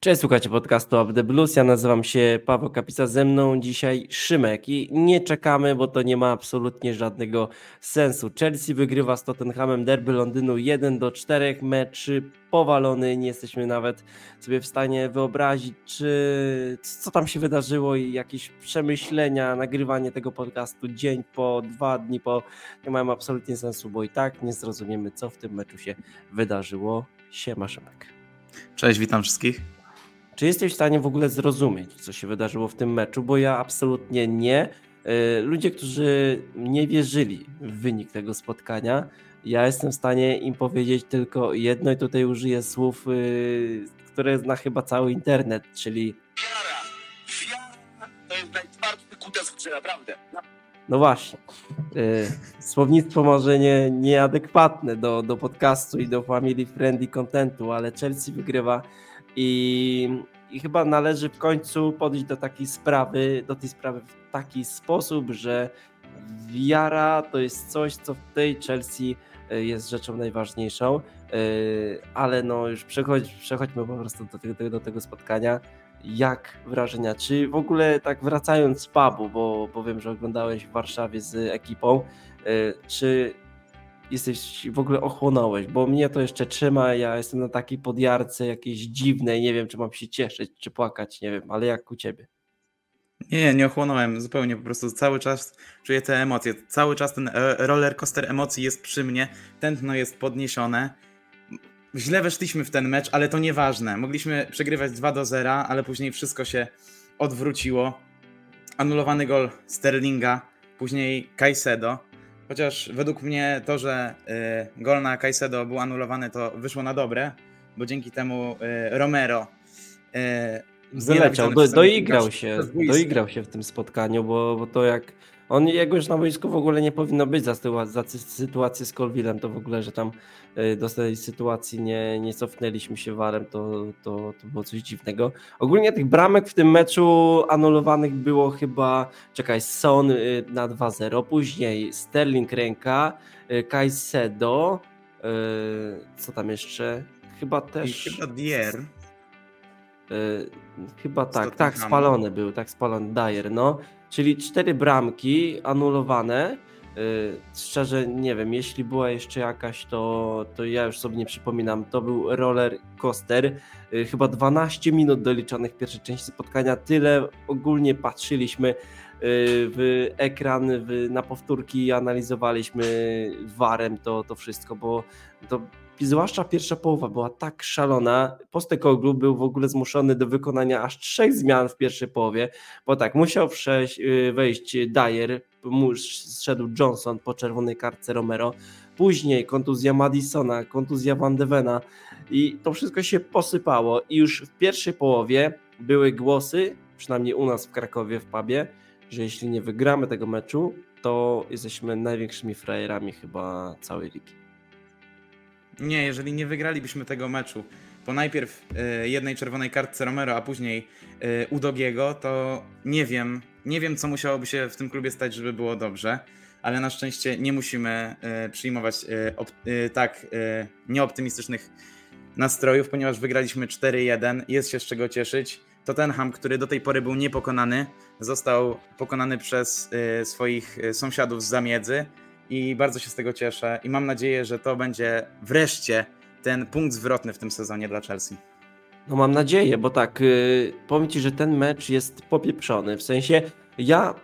Cześć, słuchajcie podcastu Up The Blues. Ja nazywam się Paweł Kapisa, ze mną dzisiaj Szymek i nie czekamy, bo to nie ma absolutnie żadnego sensu. Chelsea wygrywa z Tottenhamem derby Londynu 1 do 4, mecz powalony, nie jesteśmy nawet sobie w stanie wyobrazić, czy co tam się wydarzyło i jakieś przemyślenia, nagrywanie tego podcastu dzień po, dwa dni po, nie mają absolutnie sensu, bo i tak nie zrozumiemy, co w tym meczu się wydarzyło. Siema Szymek. Cześć, witam wszystkich. Czy jesteś w stanie w ogóle zrozumieć, co się wydarzyło w tym meczu? Bo ja absolutnie nie. E, ludzie, którzy nie wierzyli w wynik tego spotkania, ja jestem w stanie im powiedzieć tylko jedno, i tutaj użyję słów, y, które zna chyba cały internet, czyli. Wiara! Wiara to jest najtwardszy kutas naprawdę. No właśnie. E, słownictwo może nie, nieadekwatne do, do podcastu i do family friendly contentu, ale Chelsea wygrywa i, I chyba należy w końcu podejść do takiej sprawy, do tej sprawy w taki sposób, że wiara to jest coś, co w tej Chelsea e, jest rzeczą najważniejszą, e, ale no już przechodź, przechodźmy po prostu do tego, do tego spotkania. Jak wrażenia? Czy w ogóle tak wracając z pubu, bo, bo wiem, że oglądałeś w Warszawie z ekipą, e, czy jesteś w ogóle ochłonąłeś, bo mnie to jeszcze trzyma, ja jestem na takiej podjarce jakiejś dziwnej, nie wiem czy mam się cieszyć, czy płakać, nie wiem, ale jak u ciebie? Nie, nie ochłonąłem zupełnie, po prostu cały czas czuję te emocje, cały czas ten e, roller coaster emocji jest przy mnie, tętno jest podniesione. Źle weszliśmy w ten mecz, ale to nieważne. Mogliśmy przegrywać 2 do 0, ale później wszystko się odwróciło. Anulowany gol Sterlinga, później Caicedo. Chociaż według mnie to, że y, gol na Caicedo był anulowany, to wyszło na dobre, bo dzięki temu y, Romero y, do, doigrał się, doigrał się w tym spotkaniu, bo, bo to jak on, jego już na boisku w ogóle nie powinno być za, za sytuację z Colvillem, to w ogóle, że tam y, do tej sytuacji nie, nie cofnęliśmy się warem, to, to, to było coś dziwnego. Ogólnie tych bramek w tym meczu anulowanych było chyba, czekaj, Son y, na 2-0, później Sterling ręka, y, Caicedo, co tam jeszcze? Chyba też... I chyba Dier. Chyba tak, tak, spalony był, tak spalony, Dyer, no. Czyli cztery bramki anulowane. Y, szczerze nie wiem, jeśli była jeszcze jakaś, to, to ja już sobie nie przypominam. To był roller coaster. Y, chyba 12 minut doliczonych pierwszej części spotkania. Tyle ogólnie patrzyliśmy y, w ekran, w, na powtórki i analizowaliśmy warem to, to wszystko, bo to zwłaszcza pierwsza połowa była tak szalona. Postekoglu był w ogóle zmuszony do wykonania aż trzech zmian w pierwszej połowie, bo tak, musiał przejść, y, wejść Dyer, zszedł Johnson po czerwonej kartce Romero, później kontuzja Madisona, kontuzja Van de Vena i to wszystko się posypało i już w pierwszej połowie były głosy, przynajmniej u nas w Krakowie w pubie, że jeśli nie wygramy tego meczu, to jesteśmy największymi frajerami chyba całej ligi. Nie, jeżeli nie wygralibyśmy tego meczu po najpierw y, jednej czerwonej kartce Romero, a później y, Udogiego, to nie wiem, nie wiem co musiałoby się w tym klubie stać, żeby było dobrze, ale na szczęście nie musimy y, przyjmować tak nieoptymistycznych nastrojów, ponieważ wygraliśmy 4-1, jest się z czego cieszyć. Tottenham, który do tej pory był niepokonany, został pokonany przez swoich sąsiadów z zamiedzy i bardzo się z tego cieszę i mam nadzieję, że to będzie wreszcie ten punkt zwrotny w tym sezonie dla Chelsea. No mam nadzieję, bo tak, yy, powiem Ci, że ten mecz jest popieprzony, w sensie ja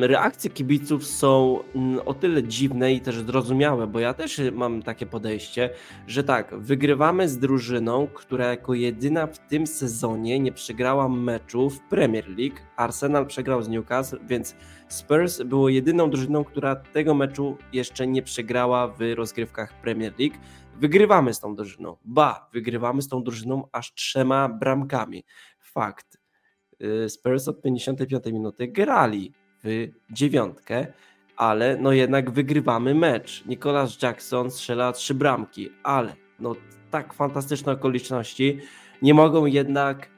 reakcje kibiców są mm, o tyle dziwne i też zrozumiałe, bo ja też mam takie podejście, że tak, wygrywamy z drużyną, która jako jedyna w tym sezonie nie przegrała meczu w Premier League. Arsenal przegrał z Newcastle, więc Spurs było jedyną drużyną, która tego meczu jeszcze nie przegrała w rozgrywkach Premier League. Wygrywamy z tą drużyną. Ba, wygrywamy z tą drużyną aż trzema bramkami. Fakt. Y, Spurs od 55 minuty grali dziewiątkę, ale no jednak wygrywamy mecz. Nicolas Jackson strzela trzy bramki, ale no tak fantastyczne okoliczności nie mogą jednak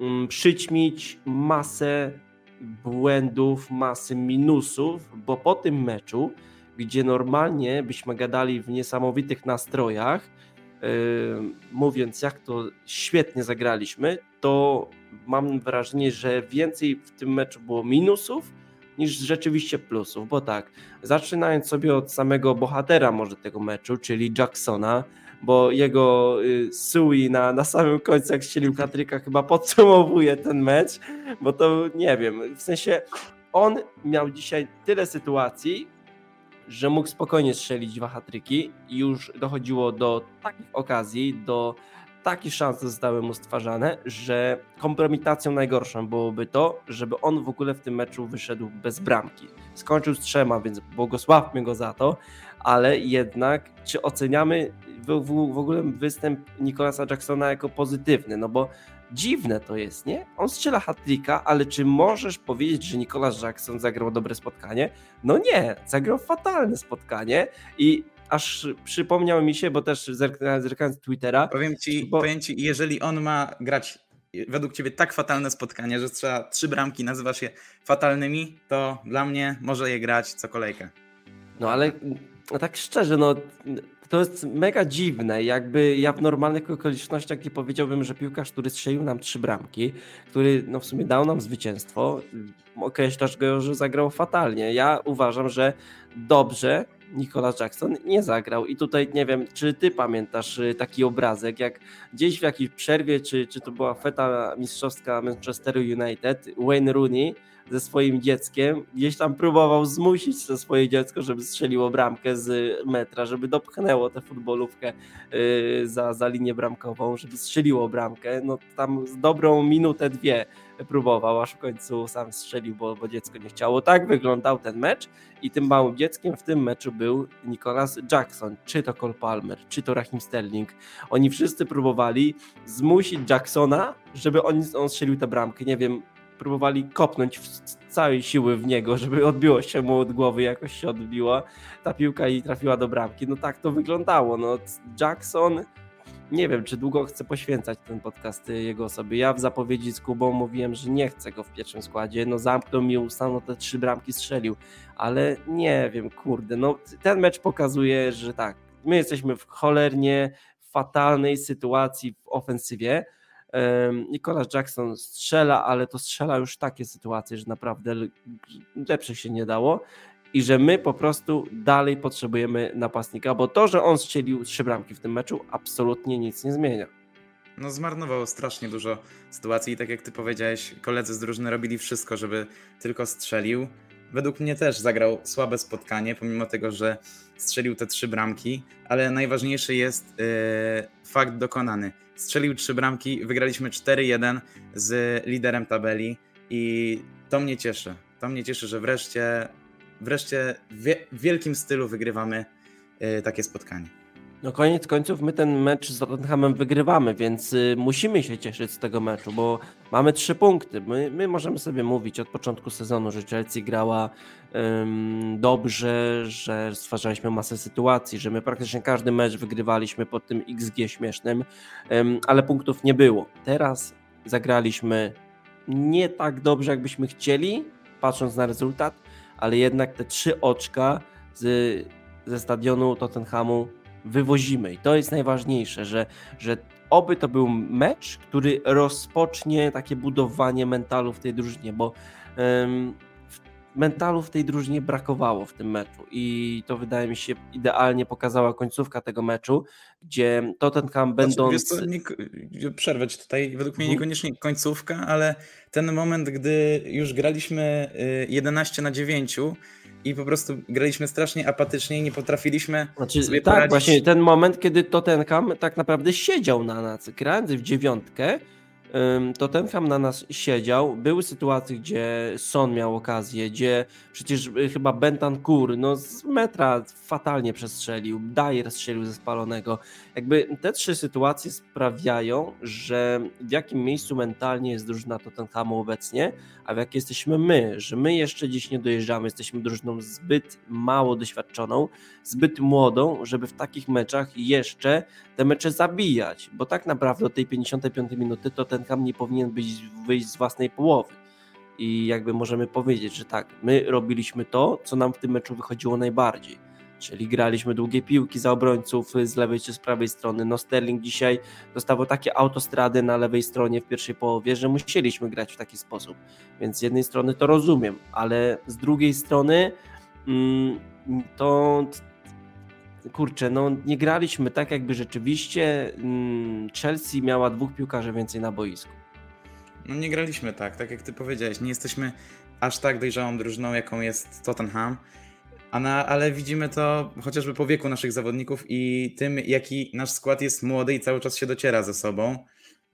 mm, przyćmić masę błędów, masy minusów, bo po tym meczu, gdzie normalnie byśmy gadali w niesamowitych nastrojach, mówiąc jak to świetnie zagraliśmy, to mam wrażenie, że więcej w tym meczu było minusów niż rzeczywiście plusów, bo tak, zaczynając sobie od samego bohatera może tego meczu, czyli Jacksona, bo jego y, Sui na, na samym końcu, jak strzelił Katryka, chyba podsumowuje ten mecz, bo to nie wiem, w sensie on miał dzisiaj tyle sytuacji, że mógł spokojnie strzelić dwa hatryki i już dochodziło do takich okazji, do takie szanse zostały mu stwarzane, że kompromitacją najgorszą byłoby to, żeby on w ogóle w tym meczu wyszedł bez bramki. Skończył z trzema, więc błogosławmy go za to, ale jednak czy oceniamy w, w, w ogóle występ Nicolasa Jacksona jako pozytywny? No bo dziwne to jest, nie? On strzela hat ale czy możesz powiedzieć, że Nicolas Jackson zagrał dobre spotkanie? No nie, zagrał fatalne spotkanie i aż przypomniał mi się, bo też zerkając Twittera. Powiem ci, bo... powiem ci, jeżeli on ma grać według ciebie tak fatalne spotkanie, że strzela trzy bramki, nazywasz je fatalnymi, to dla mnie może je grać co kolejkę. No ale no tak szczerze, no to jest mega dziwne. Jakby ja w normalnych okolicznościach nie powiedziałbym, że piłkarz, który strzelił nam trzy bramki, który no w sumie dał nam zwycięstwo, określasz go, że zagrał fatalnie. Ja uważam, że dobrze Nicolas Jackson nie zagrał. I tutaj nie wiem, czy ty pamiętasz y, taki obrazek, jak gdzieś w jakiejś przerwie, czy, czy to była feta mistrzowska Manchesteru United, Wayne Rooney ze swoim dzieckiem, gdzieś tam próbował zmusić to swoje dziecko, żeby strzeliło bramkę z metra, żeby dopchnęło tę futbolówkę yy, za, za linię bramkową, żeby strzeliło bramkę. No tam z dobrą minutę, dwie próbował, aż w końcu sam strzelił, bo, bo dziecko nie chciało. Tak wyglądał ten mecz i tym małym dzieckiem w tym meczu był Nicholas Jackson, czy to Cole Palmer, czy to Rahim Sterling. Oni wszyscy próbowali zmusić Jacksona, żeby on, on strzelił tę bramkę. Nie wiem, próbowali kopnąć w całej siły w niego, żeby odbiło się mu od głowy, jakoś się odbiła ta piłka i trafiła do bramki. No tak to wyglądało. No, Jackson, nie wiem, czy długo chcę poświęcać ten podcast jego osobie. Ja w zapowiedzi z Kubą mówiłem, że nie chcę go w pierwszym składzie. No zamknął mi usta, no te trzy bramki strzelił, ale nie wiem, kurde, no ten mecz pokazuje, że tak, my jesteśmy w cholernie fatalnej sytuacji w ofensywie Nicolas Jackson strzela, ale to strzela już takie sytuacje, że naprawdę lepsze się nie dało i że my po prostu dalej potrzebujemy napastnika, bo to, że on strzelił trzy bramki w tym meczu, absolutnie nic nie zmienia. No zmarnował strasznie dużo sytuacji i tak jak ty powiedziałeś, koledzy z drużyny robili wszystko, żeby tylko strzelił. Według mnie też zagrał słabe spotkanie, pomimo tego, że strzelił te trzy bramki, ale najważniejszy jest yy, fakt dokonany. Strzelił trzy bramki, wygraliśmy 4-1 z liderem tabeli i to mnie cieszy. To mnie cieszy, że wreszcie, wreszcie w wielkim stylu wygrywamy yy, takie spotkanie. No koniec końców my ten mecz z Tottenhamem wygrywamy, więc y, musimy się cieszyć z tego meczu, bo mamy trzy punkty. My, my możemy sobie mówić od początku sezonu, że Chelsea grała ym, dobrze, że stwarzaliśmy masę sytuacji, że my praktycznie każdy mecz wygrywaliśmy pod tym XG śmiesznym, ym, ale punktów nie było. Teraz zagraliśmy nie tak dobrze, jakbyśmy chcieli, patrząc na rezultat, ale jednak te trzy oczka z, ze stadionu Tottenhamu wywozimy. I to jest najważniejsze, że, że oby to był mecz, który rozpocznie takie budowanie mentalu w tej drużynie, bo mentalu w tej drużynie brakowało w tym meczu i to wydaje mi się idealnie pokazała końcówka tego meczu, gdzie Tottenham znaczy, będąc... Co, nie, przerwę ci tutaj, według mnie niekoniecznie końcówka, ale ten moment, gdy już graliśmy 11 y, na 9 i po prostu graliśmy strasznie apatycznie i nie potrafiliśmy znaczy, sobie Tak, poradzić. właśnie ten moment, kiedy Tottenham tak naprawdę siedział na nas, grając w dziewiątkę, Tottenham na nas siedział. Były sytuacje, gdzie Son miał okazję, gdzie przecież y, chyba Bentancur no z metra fatalnie przestrzelił, Dyer strzelił ze spalonego. Jakby te trzy sytuacje sprawiają, że w jakim miejscu mentalnie jest drużyna Tottenhamu obecnie, a w jakiej jesteśmy my, że my jeszcze dziś nie dojeżdżamy, jesteśmy drużyną zbyt mało doświadczoną, zbyt młodą, żeby w takich meczach jeszcze te mecze zabijać, bo tak naprawdę od tej 55 minuty Tottenham nie powinien być, wyjść z własnej połowy. I jakby możemy powiedzieć, że tak, my robiliśmy to, co nam w tym meczu wychodziło najbardziej. czyli graliśmy długie piłki za obrońców z lewej czy z prawej strony. No Sterling dzisiaj dostawał takie autostrady na lewej stronie w pierwszej połowie, że musieliśmy grać w taki sposób. Więc z jednej strony to rozumiem, ale z drugiej strony mm, to kurczę, no nie graliśmy tak, jakby rzeczywiście mm, Chelsea miała dwóch piłkarzy więcej na boisku. No nie graliśmy tak, tak jak ty powiedziałeś. Nie jesteśmy aż tak dojrzałą drużyną, jaką jest Tottenham. Na, ale widzimy to chociażby po wieku naszych zawodników i tym, jaki nasz skład jest młody i cały czas się dociera ze sobą.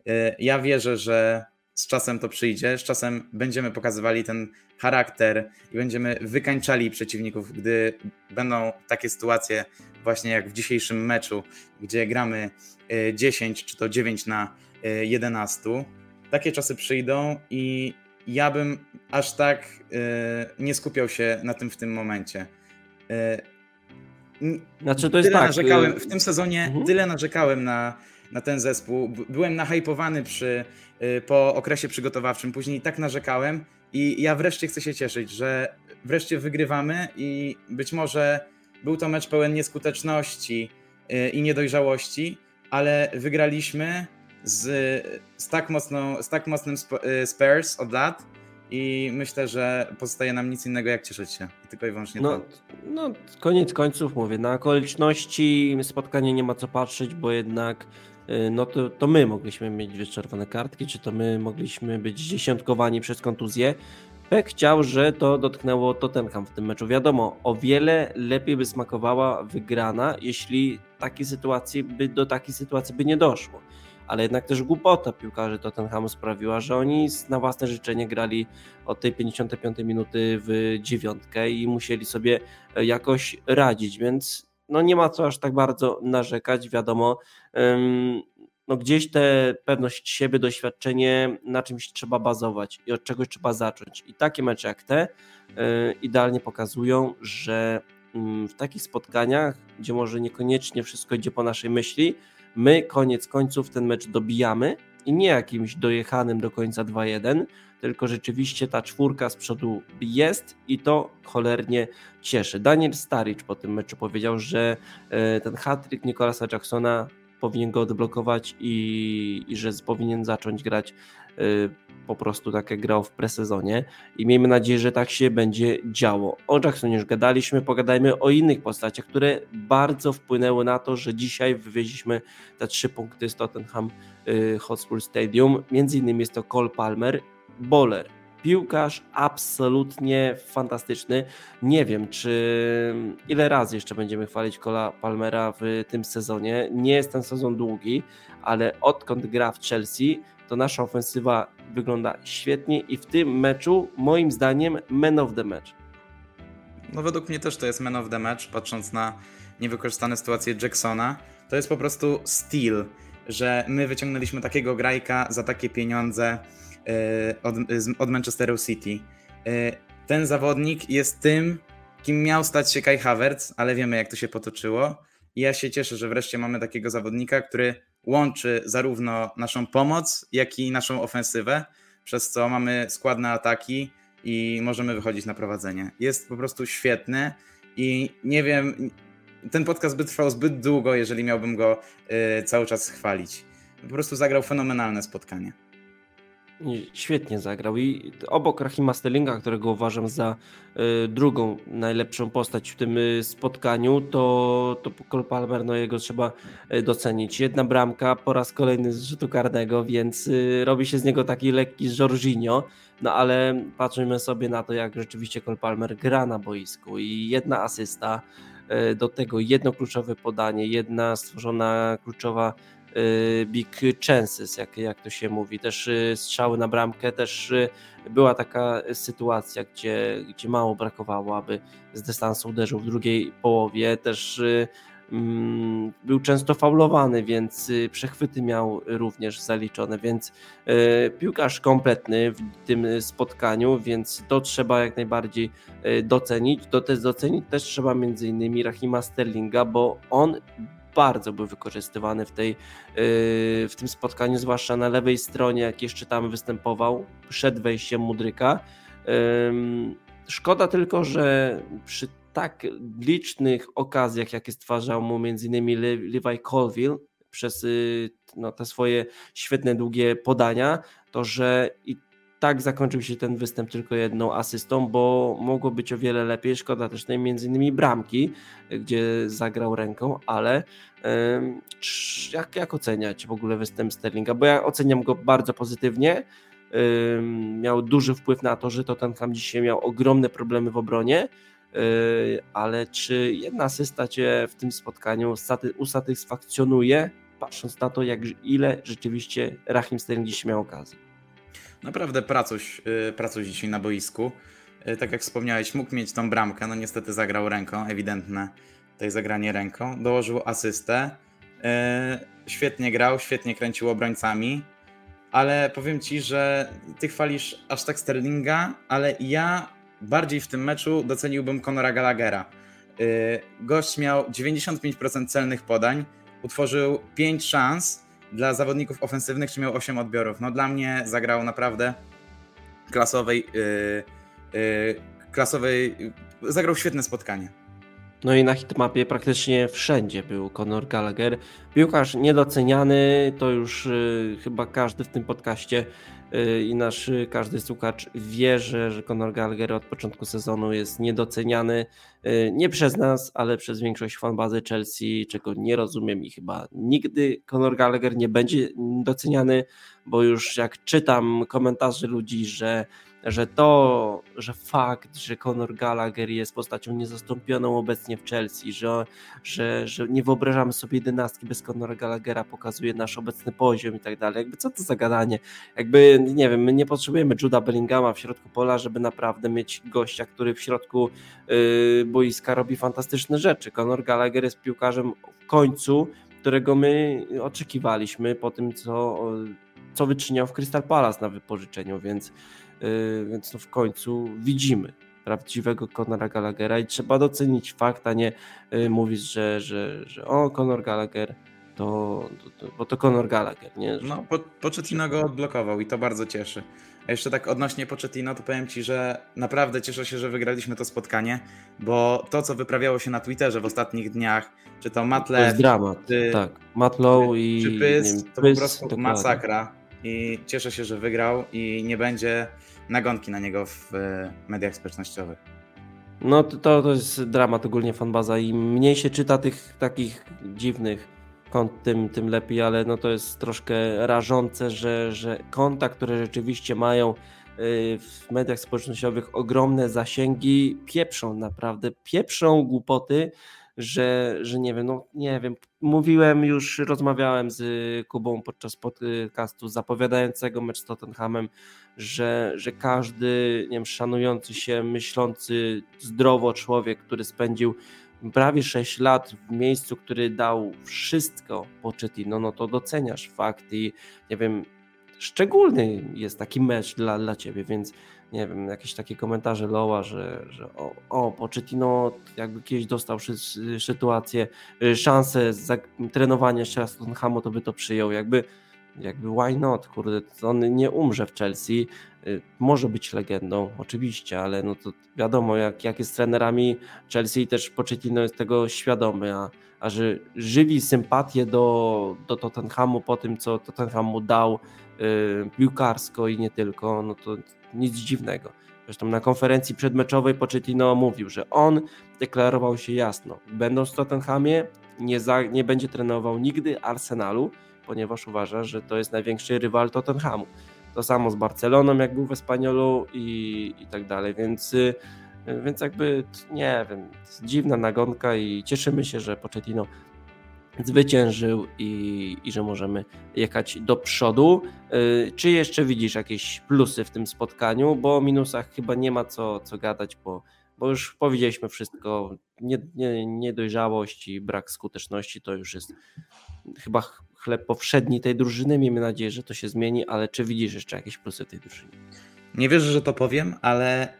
Y, ja wierzę, że z czasem to przyjdzie, z czasem będziemy pokazywali ten charakter i będziemy wykańczali przeciwników, gdy będą takie sytuacje, właśnie jak w dzisiejszym meczu, gdzie gramy 10 y, czy to 9 na 11. Y, takie czasy przyjdą i ja bym aż tak nie skupiał się na tym w tym momencie. Znaczy to jest tyle tak. Narzekałem, w tym sezonie mhm. tyle narzekałem na, na ten zespół. Byłem nahypowany przy, y, po okresie przygotowawczym, później tak narzekałem i ja wreszcie chcę się cieszyć, że wreszcie wygrywamy i być może był to mecz pełen nieskuteczności y, i niedojrzałości, ale wygraliśmy z, z, tak, mocną, z tak mocnym y, Spurs od lat i myślę, że pozostaje nam nic innego jak cieszyć się. I tylko i wyłącznie no, to. No, koniec końców mówię, na okoliczności spotkanie nie ma co patrzeć, bo jednak y, no to, to my mogliśmy mieć dwie czerwone kartki, czy to my mogliśmy być dziesiątkowani przez kontuzję. Pek chciał, że to dotknęło Tottenham w tym meczu. Wiadomo, o wiele lepiej by smakowała wygrana, jeśli takiej sytuacji by, do takiej sytuacji by nie doszło ale jednak też głupota piłkarzy Tottenhamu sprawiła, że oni na własne życzenie grali od tej 55 minuty w dziewiątkę i musieli sobie e, jakoś radzić, więc no nie ma co aż tak bardzo narzekać, wiadomo, no gdzieś tę pewność siebie, doświadczenie na czymś trzeba bazować i od czegoś trzeba zacząć. I takie mecze jak te e, idealnie pokazują, że mm, w takich spotkaniach, gdzie może niekoniecznie wszystko idzie po naszej myśli, My koniec końców ten mecz dobijamy i nie jakimś dojechanym do końca 2-1, tylko rzeczywiście ta czwórka z przodu jest i to cholernie cieszy. Daniel Staricz po tym meczu powiedział, że e, ten hat-trick Nicolasa Jacksona powinien go odblokować i, i że powinien zacząć grać po prostu tak jak grał w presezonie i miejmy nadzieję, że tak się będzie działo. O Jacksonie już gadaliśmy, pogadajmy o innych postaciach, które bardzo wpłynęły na to, że dzisiaj wywieźliśmy te trzy punkty z Tottenham y, Hotspur Stadium. Między innymi jest to Cole Palmer, Bowler, piłkarz absolutnie fantastyczny. Nie wiem, czy ile razy jeszcze będziemy chwalić Kola Palmera w tym sezonie. Nie jest ten sezon długi, ale odkąd gra w Chelsea, to nasza ofensywa wygląda świetnie i w tym meczu, moim zdaniem, man of the match. No według mnie też to jest man of the match, patrząc na niewykorzystane sytuacje Jacksona. To jest po prostu styl, że my wyciągnęliśmy takiego grajka za takie pieniądze E, od, od Manchesteru City. E, ten zawodnik jest tym, kim miał stać się Kai Havertz, ale wiemy jak to się potoczyło. I ja się cieszę, że wreszcie mamy takiego zawodnika, który łączy zarówno naszą pomoc, jak i naszą ofensywę, przez co mamy składne ataki i możemy wychodzić na prowadzenie. Jest po prostu świetny i nie wiem, ten podcast by trwał zbyt długo, jeżeli miałbym go y, cały czas chwalić. Po prostu zagrał fenomenalne spotkanie. Świetnie zagrał. I obok Rahima Sterlinga, którego uważam za y, drugą najlepszą postać w tym y, spotkaniu, to, to Cole Palmer, no jego trzeba y, docenić. Jedna bramka po raz kolejny z rzutu karnego, więc robi się z niego taki lekki Jorginho, no ale patrzymy sobie na to, jak rzeczywiście Cole Palmer gra na boisku. I jedna asysta, do tego jedno kluczowe podanie, jedna stworzona kluczowa big chances, jak, jak to się mówi. Też y, strzały na bramkę, też y, była taka sytuacja, gdzie, gdzie mało brakowało, aby z dystansu uderzył w drugiej połowie. Też mm, był często faulowany, więc przechwyty miał również zaliczone, więc piłkarz kompletny w tym spotkaniu, więc to trzeba jak najbardziej docenić. To też docenić też trzeba między innymi Rahima Sterlinga, bo on bardzo był wykorzystywany w, tej, yy, w tym spotkaniu, zwłaszcza na lewej stronie, jak jeszcze tam występował przed wejściem Mudryka. Szkoda tylko, że przy tak licznych okazjach, jakie stwarzał mu m.in. Levi Colville przez y, no, te swoje świetne, długie podania, to że i tak zakończył się ten występ tylko jedną asystą, bo mogło być o wiele lepiej. Szkoda też tej między innymi bramki, gdzie zagrał ręką, ale jak, jak oceniać w ogóle występ Sterlinga? Bo ja oceniam go bardzo pozytywnie. Miał duży wpływ na to, że Tottenham dzisiaj miał ogromne problemy w obronie, yy, ale czy jedna asysta Cię w tym spotkaniu usatysfakcjonuje, patrząc na to, jak ile rzeczywiście Rahim Sterling dziś miał okazji? Naprawdę pracuś, yy, pracuś dzisiaj na boisku. Yy, tak jak wspomniałeś, mógł mieć tą bramkę, no niestety zagrał ręką, ewidentne tutaj zagranie ręką. Dołożył asystę. Świetnie grał, świetnie kręcił obrońcami ale powiem ci, że ty chwalisz aż tak Sterlinga, ale ja bardziej w tym meczu doceniłbym Conora Gallaghera. Y, gość miał 95% celnych podań, utworzył 5 szans dla zawodników ofensywnych, czy miał 8 odbiorów. No dla mnie zagrał naprawdę klasowej, yy, yy, klasowej, zagrał świetne spotkanie. No i na hitmapie praktycznie wszędzie był Conor Gallagher. Piłkarz niedoceniany, to już y, chyba każdy w tym podcaście y, i nasz y, każdy słuchacz wie, że, że Conor Gallagher od początku sezonu jest niedoceniany. Y, nie przez nas, ale przez większość fanbazy Chelsea, czego nie rozumiem i chyba nigdy Conor Gallagher nie będzie doceniany, bo już jak czytam komentarze ludzi, że że to, że fakt, że Conor Gallagher jest postacią niezastąpioną obecnie w Chelsea, że, że, że nie wyobrażamy sobie jedenastki bez Conora Gallaghera, pokazuje nasz obecny poziom i tak dalej. Jakby co to za gadanie? Jakby, nie wiem, my nie potrzebujemy Juda Bellingama w środku pola, żeby naprawdę mieć gościa, który w środku yy, boiska robi fantastyczne rzeczy. Conor Gallagher jest piłkarzem w końcu, którego my oczekiwaliśmy po tym, co, co wyczyniał w Crystal Palace na wypożyczeniu, więc więc no w końcu widzimy prawdziwego Conora Gallaghera i trzeba docenić fakt, a nie y, mówić, że, że, że o, Conor Gallagher to, to, to, bo to Conor Gallagher, nie? No, po, Pochettino go odblokował i to bardzo cieszy. A jeszcze tak odnośnie Pochettino, to powiem Ci, że naprawdę cieszę się, że wygraliśmy to spotkanie, bo to, co wyprawiało się na Twitterze w ostatnich dniach, czy to Matlew, to jest dramat, czy, tak, Matlow i czy Pys, wiem, to po prostu dokładnie. masakra i cieszę się, że wygrał i nie będzie nagonki na niego w e, mediach społecznościowych. No to, to jest dramat ogólnie fanbaza i mniej się czyta tych takich dziwnych kont, tym, tym lepiej, ale no to jest troszkę rażące, że, że konta, które rzeczywiście mają e, w mediach społecznościowych ogromne zasięgi, pieprzą naprawdę, pieprzą głupoty, że, że nie wiem, no nie wiem, mówiłem już, rozmawiałem z Kubą podczas podcastu zapowiadającego mecz z Tottenhamem, że, że każdy, nie wiem, szanujący się, myślący zdrowo człowiek, który spędził prawie 6 lat w miejscu, który dał wszystko Pochettino, no to doceniasz fakt i nie wiem, szczególny jest taki mecz dla, dla ciebie, więc nie wiem, jakieś takie komentarze Loa, że, że o, o Pochettino jakby kiedyś dostał sytuację, y, szansę trenowania jeszcze raz Tottenhamu, to by to przyjął, jakby jakby why not, kurde, on nie umrze w Chelsea, y, może być legendą, oczywiście, ale no to wiadomo, jak, jak jest trenerami Chelsea też Pochettino jest tego świadomy, a, a że żywi sympatię do, do Tottenhamu po tym, co Tottenham mu dał yy, piłkarsko i nie tylko, no to nic dziwnego. Zresztą na konferencji przedmeczowej Pochettino mówił, że on deklarował się jasno, będąc w Tottenhamie nie, za, nie będzie trenował nigdy Arsenalu, ponieważ uważa, że to jest największy rywal Tottenhamu. To samo z Barceloną, jak był w Espaniolu i, i tak dalej, więc, y, więc jakby nie wiem, dziwna nagonka i cieszymy się, że Pochettino zwyciężył i, i że możemy jechać do przodu. Y, czy jeszcze widzisz jakieś plusy w tym spotkaniu? Bo o minusach chyba nie ma co, co gadać, bo, bo już powiedzieliśmy wszystko. Nie, nie, niedojrzałość i brak skuteczności to już jest chyba chleb powszedni tej drużyny. Miejmy nadzieję, że to się zmieni, ale czy widzisz jeszcze jakieś plusy w tej drużynie? Nie wierzę, że to powiem, ale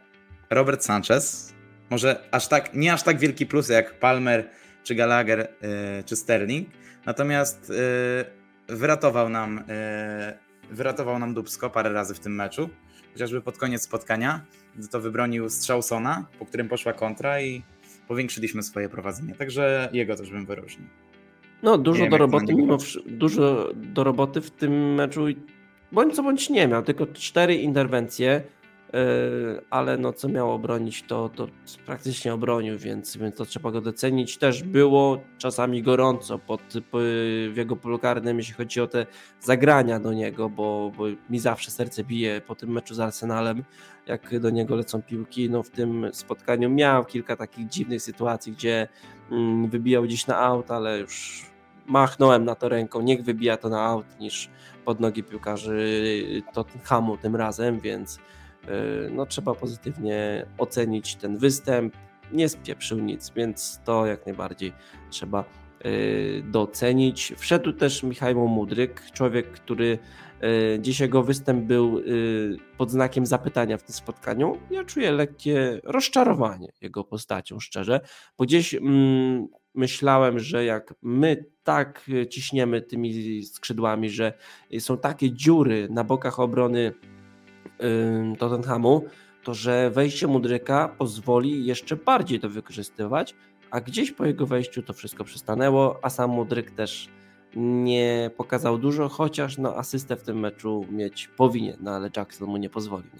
Robert Sanchez, może aż tak, nie aż tak wielki plus jak Palmer czy Gallagher, yy, czy Sterling, natomiast yy, wyratował nam yy, wyratował nam Dubsko parę razy w tym meczu, chociażby pod koniec spotkania, gdy to wybronił strzał Sona, po którym poszła kontra i powiększyliśmy swoje prowadzenie. Także jego też bym wyróżnił. No, dużo wiem, do roboty, mimo dużo do roboty w tym meczu. i Bądź co bądź nie miał, tylko cztery interwencje, ale no co miał obronić, to, to praktycznie obronił, więc, więc to trzeba go docenić. Też było czasami gorąco pod, po, w jego polu karnym, jeśli chodzi o te zagrania do niego, bo, bo mi zawsze serce bije po tym meczu z Arsenalem, jak do niego lecą piłki. No w tym spotkaniu miał kilka takich dziwnych sytuacji, gdzie mm, wybijał gdzieś na aut, ale już machnąłem na to ręką, niech wybija to na aut niż pod nogi piłkarzy Tottenhamu tym razem, więc no, trzeba pozytywnie ocenić ten występ. Nie spieprzył nic, więc to jak najbardziej trzeba yy, docenić. Wszedł też Michał Mudryk, człowiek, który yy, dzisiaj jego występ był yy, pod znakiem zapytania w tym spotkaniu. Ja czuję lekkie rozczarowanie jego postacią, szczerze, bo gdzieś mm, myślałem, że jak my tak ciśniemy tymi skrzydłami, że są takie dziury na bokach obrony Tottenhamu, to że wejście Mudryka pozwoli jeszcze bardziej to wykorzystywać, a gdzieś po jego wejściu to wszystko przystanęło, a sam Mudryk też nie pokazał dużo, chociaż no asystę w tym meczu mieć powinien, no ale Jackson mu nie pozwolił.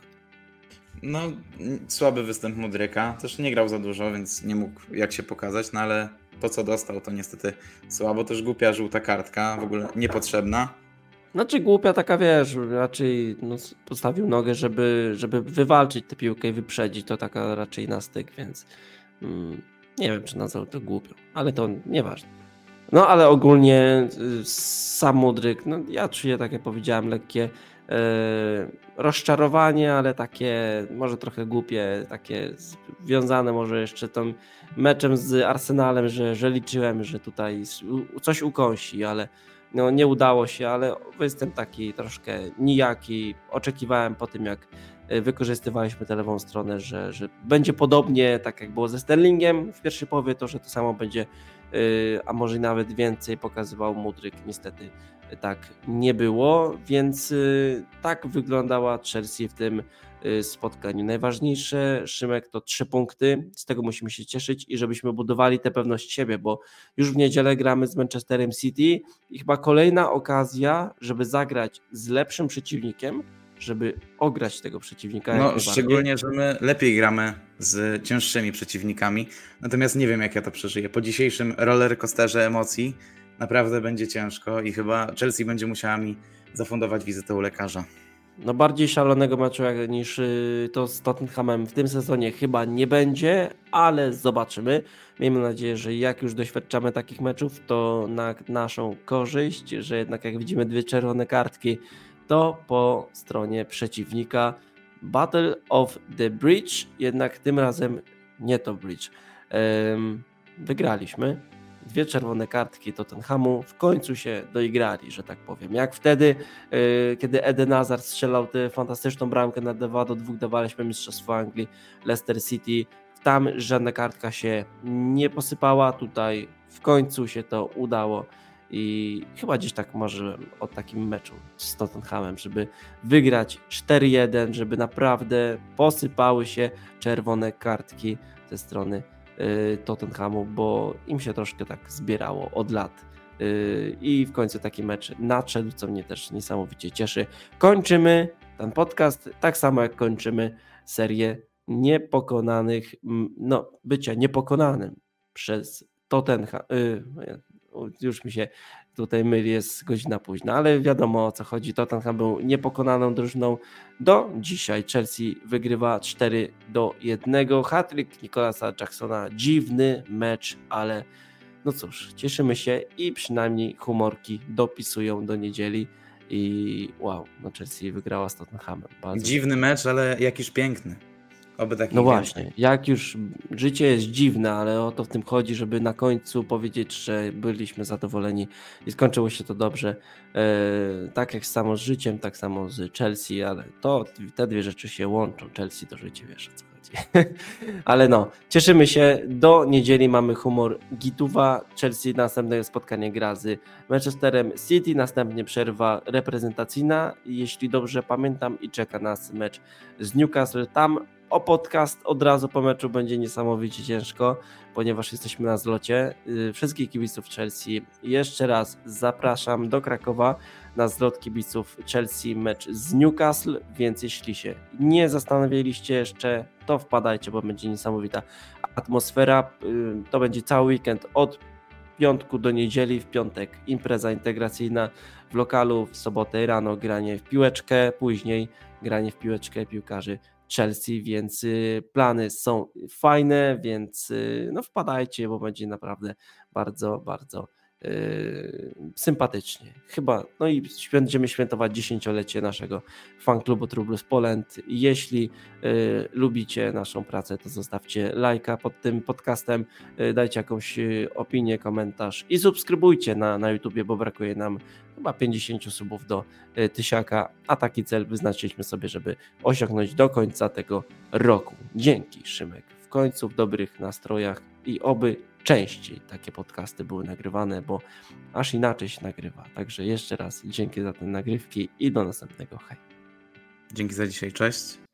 No, słaby występ Mudryka. Też nie grał za dużo, więc nie mógł jak się pokazać, no ale to co dostał to niestety słabo. Też głupia żółta kartka, w ogóle niepotrzebna. Znaczy głupia taka, wiesz, raczej no, postawił nogę, żeby, żeby wywalczyć tę piłkę i wyprzedzić, to taka raczej na styk, więc mm, nie wiem, czy nazwał to głupią, ale to nieważne. No ale ogólnie y, sam Mudryk, no ja czuję, tak jak powiedziałem, lekkie e, rozczarowanie, ale takie może trochę głupie, takie związane może jeszcze tym meczem z Arsenalem, że, że liczyłem, że tutaj coś ukąsi, ale no, nie udało się, ale występ taki troszkę nijaki. Oczekiwałem po tym, jak e, wykorzystywaliśmy tę lewą stronę, że, że będzie podobnie, tak jak było ze Sterlingiem w pierwszej połowie, to że to samo będzie, e, a może nawet więcej pokazywał Mudryk. Niestety e, tak nie było, więc tak wyglądała Chelsea w tym spotkaniu. Najważniejsze, Szymek, to trzy punkty, z tego musimy się cieszyć i żebyśmy budowali tę pewność siebie, bo już w niedzielę gramy z Manchesterem City i chyba kolejna okazja, żeby zagrać z lepszym przeciwnikiem, żeby ograć tego przeciwnika. No, szczególnie, że my lepiej gramy z cięższymi przeciwnikami. Natomiast nie wiem, jak ja to przeżyję. Po dzisiejszym rollercoasterze emocji naprawdę będzie ciężko i chyba Chelsea będzie musiała mi zafundować wizytę u lekarza. No bardziej szalonego meczu niż y, to z Tottenhamem w tym sezonie chyba nie będzie, ale zobaczymy. Miejmy nadzieję, że jak już doświadczamy takich meczów, to na naszą korzyść, że jednak jak widzimy dwie czerwone kartki, to po stronie przeciwnika Battle of the Bridge, jednak tym razem nie to Bridge. Wygraliśmy. Dwie czerwone kartki Tottenhamu w końcu się doigrali, że tak powiem. Jak wtedy, yy, kiedy Eden Hazard strzelał tę fantastyczną bramkę na 2 do 2, dawaliśmy Mistrzostwo Anglii Leicester City. Tam żadna kartka się nie posypała, tutaj w końcu się to udało i chyba gdzieś tak marzyłem o takim meczu z Tottenhamem, żeby wygrać 4-1, żeby naprawdę posypały się czerwone kartki ze strony Tottenhamu, bo im się troszkę tak zbierało od lat. Y, I w końcu taki mecz nadszedł, co mnie też niesamowicie cieszy. Kończymy ten podcast, tak samo jak kończymy serię niepokonanych, no, bycia niepokonanym przez Tottenham. y, Już mi się tutaj myli, jest godzina późna, ale wiadomo o co chodzi. Tottenham był niepokonaną drużyną do dzisiaj. Chelsea wygrywa 4 do 1. Hatryk Nicolasa Jacksona, dziwny mecz, ale no cóż, cieszymy się i przynajmniej humorki dopisują do niedzieli. I wow, no Chelsea wygrała z Tottenhamem. Bardzo Dziwny mecz, ale jakiś piękny. Oby taki no właśnie, jak już życie jest dziwne, ale o to w tym chodzi, żeby na końcu powiedzieć, że byliśmy zadowoleni i skończyło się to dobrze. E, tak jak samo z życiem, tak samo z Chelsea, ale to te dwie rzeczy się łączą. Chelsea to życie, wiesz co. bardziej. Ale no, cieszymy się. Do niedzieli mamy humor Gituwa. Chelsea następne spotkanie gra z Manchesterem City, następnie przerwa reprezentacyjna, jeśli dobrze pamiętam, i czeka nas mecz z Newcastle. Tam o podcast od razu po meczu będzie niesamowicie ciężko, ponieważ jesteśmy na zlocie. Y, Wszystkich kibiców Chelsea jeszcze raz zapraszam do Krakowa na zlot kibiców Chelsea mecz z Newcastle, więc jeśli się nie zastanawialiście jeszcze, to wpadajcie, bo będzie niesamowita atmosfera. Y, To będzie cały weekend od piątku do niedzieli, w piątek impreza integracyjna w lokalu, w sobotę rano granie w piłeczkę, później granie w piłeczkę piłkarzy Chelsea, więc y, plany są fajne, więc y, no wpadajcie, bo będzie naprawdę bardzo, bardzo sympatycznie. Chyba, no i będziemy świętować dziesięciolecie naszego fanklubu Trublus Poland. Jeśli y, lubicie naszą pracę, to zostawcie lajka pod tym podcastem, y, dajcie jakąś opinię, komentarz i subskrybujcie na, na YouTubie, bo brakuje nam chyba 50 subów do tysiaka, a taki cel wyznaczyliśmy sobie, żeby osiągnąć do końca tego roku. Dzięki Szymek. W końcu w dobrych nastrojach i oby częściej takie podcasty były nagrywane, bo aż inaczej się nagrywa. Także jeszcze raz dzięki za te nagrywki i do następnego. Hej. Dzięki za dzisiaj, cześć.